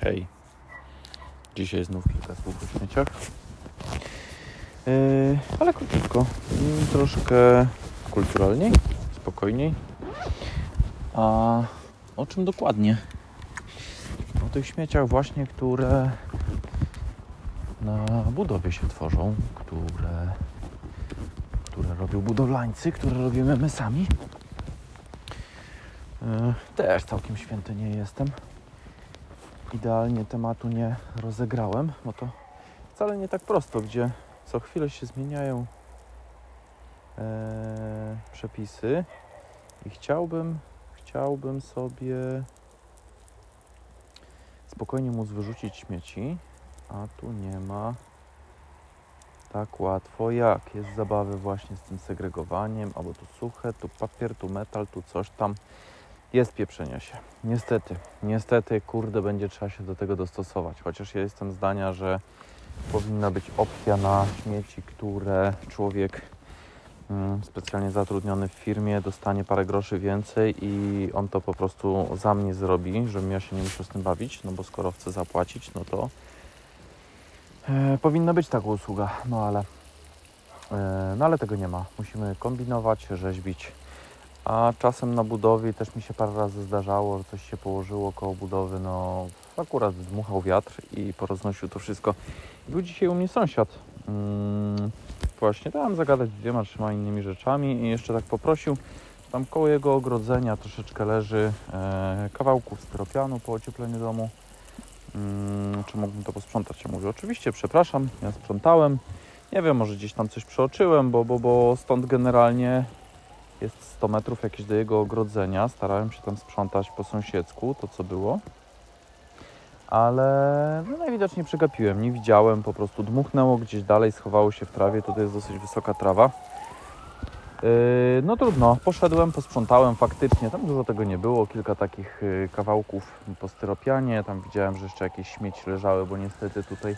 Hej. Dzisiaj znów kilka słów o śmieciach. Yy, ale króciutko. Yy, troszkę kulturalniej, spokojniej. A o czym dokładnie? O tych śmieciach właśnie, które na budowie się tworzą, które, które robią budowlańcy, które robimy my sami. Yy, też całkiem święty nie jestem idealnie tematu nie rozegrałem, bo to wcale nie tak prosto, gdzie co chwilę się zmieniają e, przepisy i chciałbym, chciałbym sobie spokojnie móc wyrzucić śmieci, a tu nie ma tak łatwo jak. Jest zabawy właśnie z tym segregowaniem, albo tu suche, tu papier, tu metal, tu coś tam jest pieprzenia się. Niestety, niestety, kurde, będzie trzeba się do tego dostosować. Chociaż ja jestem zdania, że powinna być opcja na śmieci, które człowiek mm, specjalnie zatrudniony w firmie dostanie parę groszy więcej i on to po prostu za mnie zrobi, żebym ja się nie musiał z tym bawić, no bo skoro chce zapłacić, no to e, powinna być taka usługa, no ale e, no ale tego nie ma. Musimy kombinować, rzeźbić a czasem na budowie też mi się parę razy zdarzało, że coś się położyło koło budowy, no akurat dmuchał wiatr i poroznosił to wszystko. Był dzisiaj u mnie sąsiad. Hmm, właśnie dałem zagadać dwiema, trzema innymi rzeczami i jeszcze tak poprosił, tam koło jego ogrodzenia troszeczkę leży e, kawałków styropianu po ociepleniu domu. Hmm, czy mógłbym to posprzątać? Ja mówię, oczywiście, przepraszam, ja sprzątałem. Nie wiem, może gdzieś tam coś przeoczyłem, bo, bo, bo stąd generalnie 100 metrów jakieś do jego ogrodzenia. Starałem się tam sprzątać po sąsiedzku to, co było. Ale no, najwidoczniej przegapiłem, nie widziałem, po prostu dmuchnęło gdzieś dalej, schowało się w trawie. Tutaj jest dosyć wysoka trawa. Yy, no trudno, poszedłem, posprzątałem faktycznie, tam dużo tego nie było, kilka takich yy, kawałków po styropianie, tam widziałem, że jeszcze jakieś śmieci leżały, bo niestety tutaj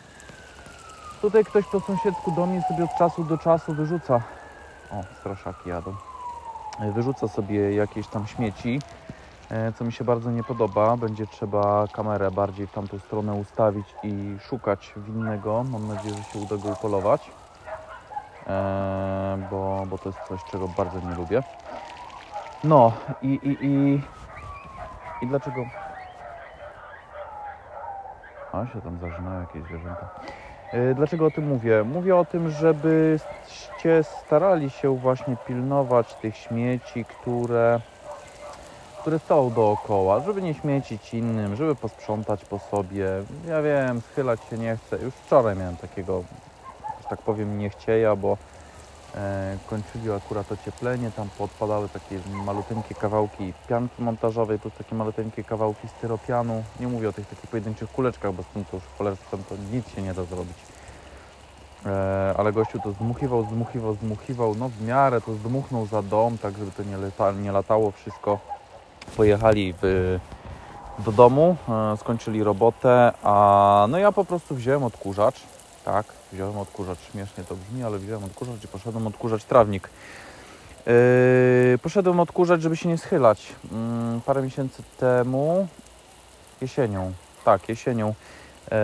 tutaj ktoś po sąsiedzku do mnie sobie od czasu do czasu wyrzuca. O, straszaki jadą wyrzuca sobie jakieś tam śmieci, e, co mi się bardzo nie podoba. Będzie trzeba kamerę bardziej w tamtą stronę ustawić i szukać winnego. Mam nadzieję, że się uda go upolować, e, bo, bo to jest coś, czego bardzo nie lubię. No i, i, i, i dlaczego... A, się tam zażynają jakieś zwierzęta. E, dlaczego o tym mówię? Mówię o tym, żebyście starali się właśnie pilnować tych śmieci, które, które są dookoła, żeby nie śmiecić innym, żeby posprzątać po sobie. Ja wiem, schylać się nie chcę. Już wczoraj miałem takiego, że tak powiem, niechcieja, bo kończyli akurat ocieplenie, tam podpadały takie maluteńkie kawałki pianki montażowej, plus takie maluteńkie kawałki styropianu. Nie mówię o tych takich pojedynczych kuleczkach, bo z tym to już cholerstwem to nic się nie da zrobić. E, ale gościu to zdmuchiwał, zdmuchiwał, zdmuchiwał, no w miarę to zdmuchnął za dom, tak żeby to nie, nie latało wszystko. Pojechali w, do domu, e, skończyli robotę, a no ja po prostu wziąłem odkurzacz, tak, wziąłem odkurzacz, śmiesznie to brzmi, ale wziąłem odkurzacz i poszedłem odkurzać trawnik. Yy, poszedłem odkurzać, żeby się nie schylać. Yy, parę miesięcy temu, jesienią, tak, jesienią, yy,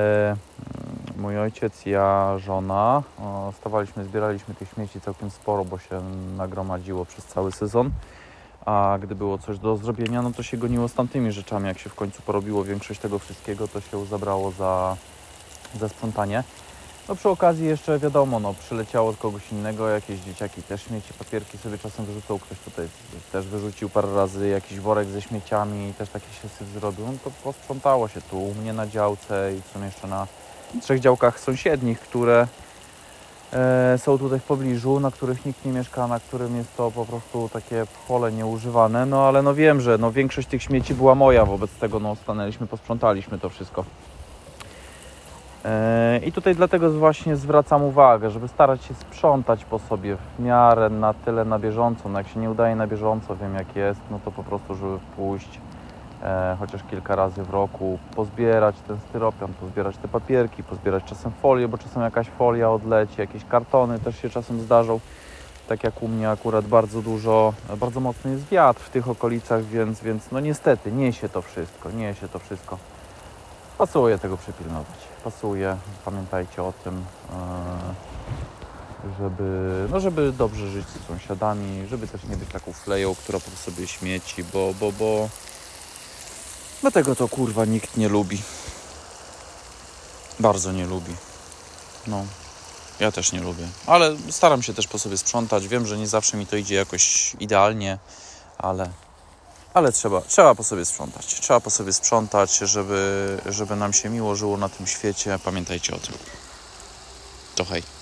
mój ojciec, ja, żona, o, stawaliśmy, zbieraliśmy tych śmieci całkiem sporo, bo się nagromadziło przez cały sezon. A gdy było coś do zrobienia, no to się goniło z tamtymi rzeczami. Jak się w końcu porobiło większość tego wszystkiego, to się zabrało za, za sprzątanie. No przy okazji jeszcze wiadomo, no przyleciało od kogoś innego, jakieś dzieciaki też śmieci, papierki sobie czasem wyrzucał, ktoś tutaj też wyrzucił parę razy jakiś worek ze śmieciami i też taki się syf zrobił, no to posprzątało się tu u mnie na działce i w sumie jeszcze na trzech działkach sąsiednich, które e, są tutaj w pobliżu, na których nikt nie mieszka, na którym jest to po prostu takie pole nieużywane, no ale no wiem, że no większość tych śmieci była moja, wobec tego no stanęliśmy, posprzątaliśmy to wszystko. I tutaj dlatego właśnie zwracam uwagę, żeby starać się sprzątać po sobie w miarę na tyle na bieżąco. No jak się nie udaje na bieżąco, wiem jak jest, no to po prostu, żeby pójść e, chociaż kilka razy w roku, pozbierać ten styropian, pozbierać te papierki, pozbierać czasem folię, bo czasem jakaś folia odleci, jakieś kartony też się czasem zdarzą. Tak jak u mnie akurat bardzo dużo, bardzo mocny jest wiatr w tych okolicach, więc, więc no niestety niesie to wszystko, niesie to wszystko. Pasuje tego przypilnować. Pasuje, pamiętajcie o tym, e, żeby, no żeby dobrze żyć z sąsiadami, żeby też nie być taką fleją, która po sobie śmieci, bo, bo, bo, bo tego to kurwa nikt nie lubi. Bardzo nie lubi. No. Ja też nie lubię, ale staram się też po sobie sprzątać. Wiem, że nie zawsze mi to idzie jakoś idealnie, ale, ale trzeba, trzeba po sobie sprzątać. Trzeba po sobie sprzątać, żeby, żeby nam się miło żyło na tym świecie. Pamiętajcie o tym. To hej.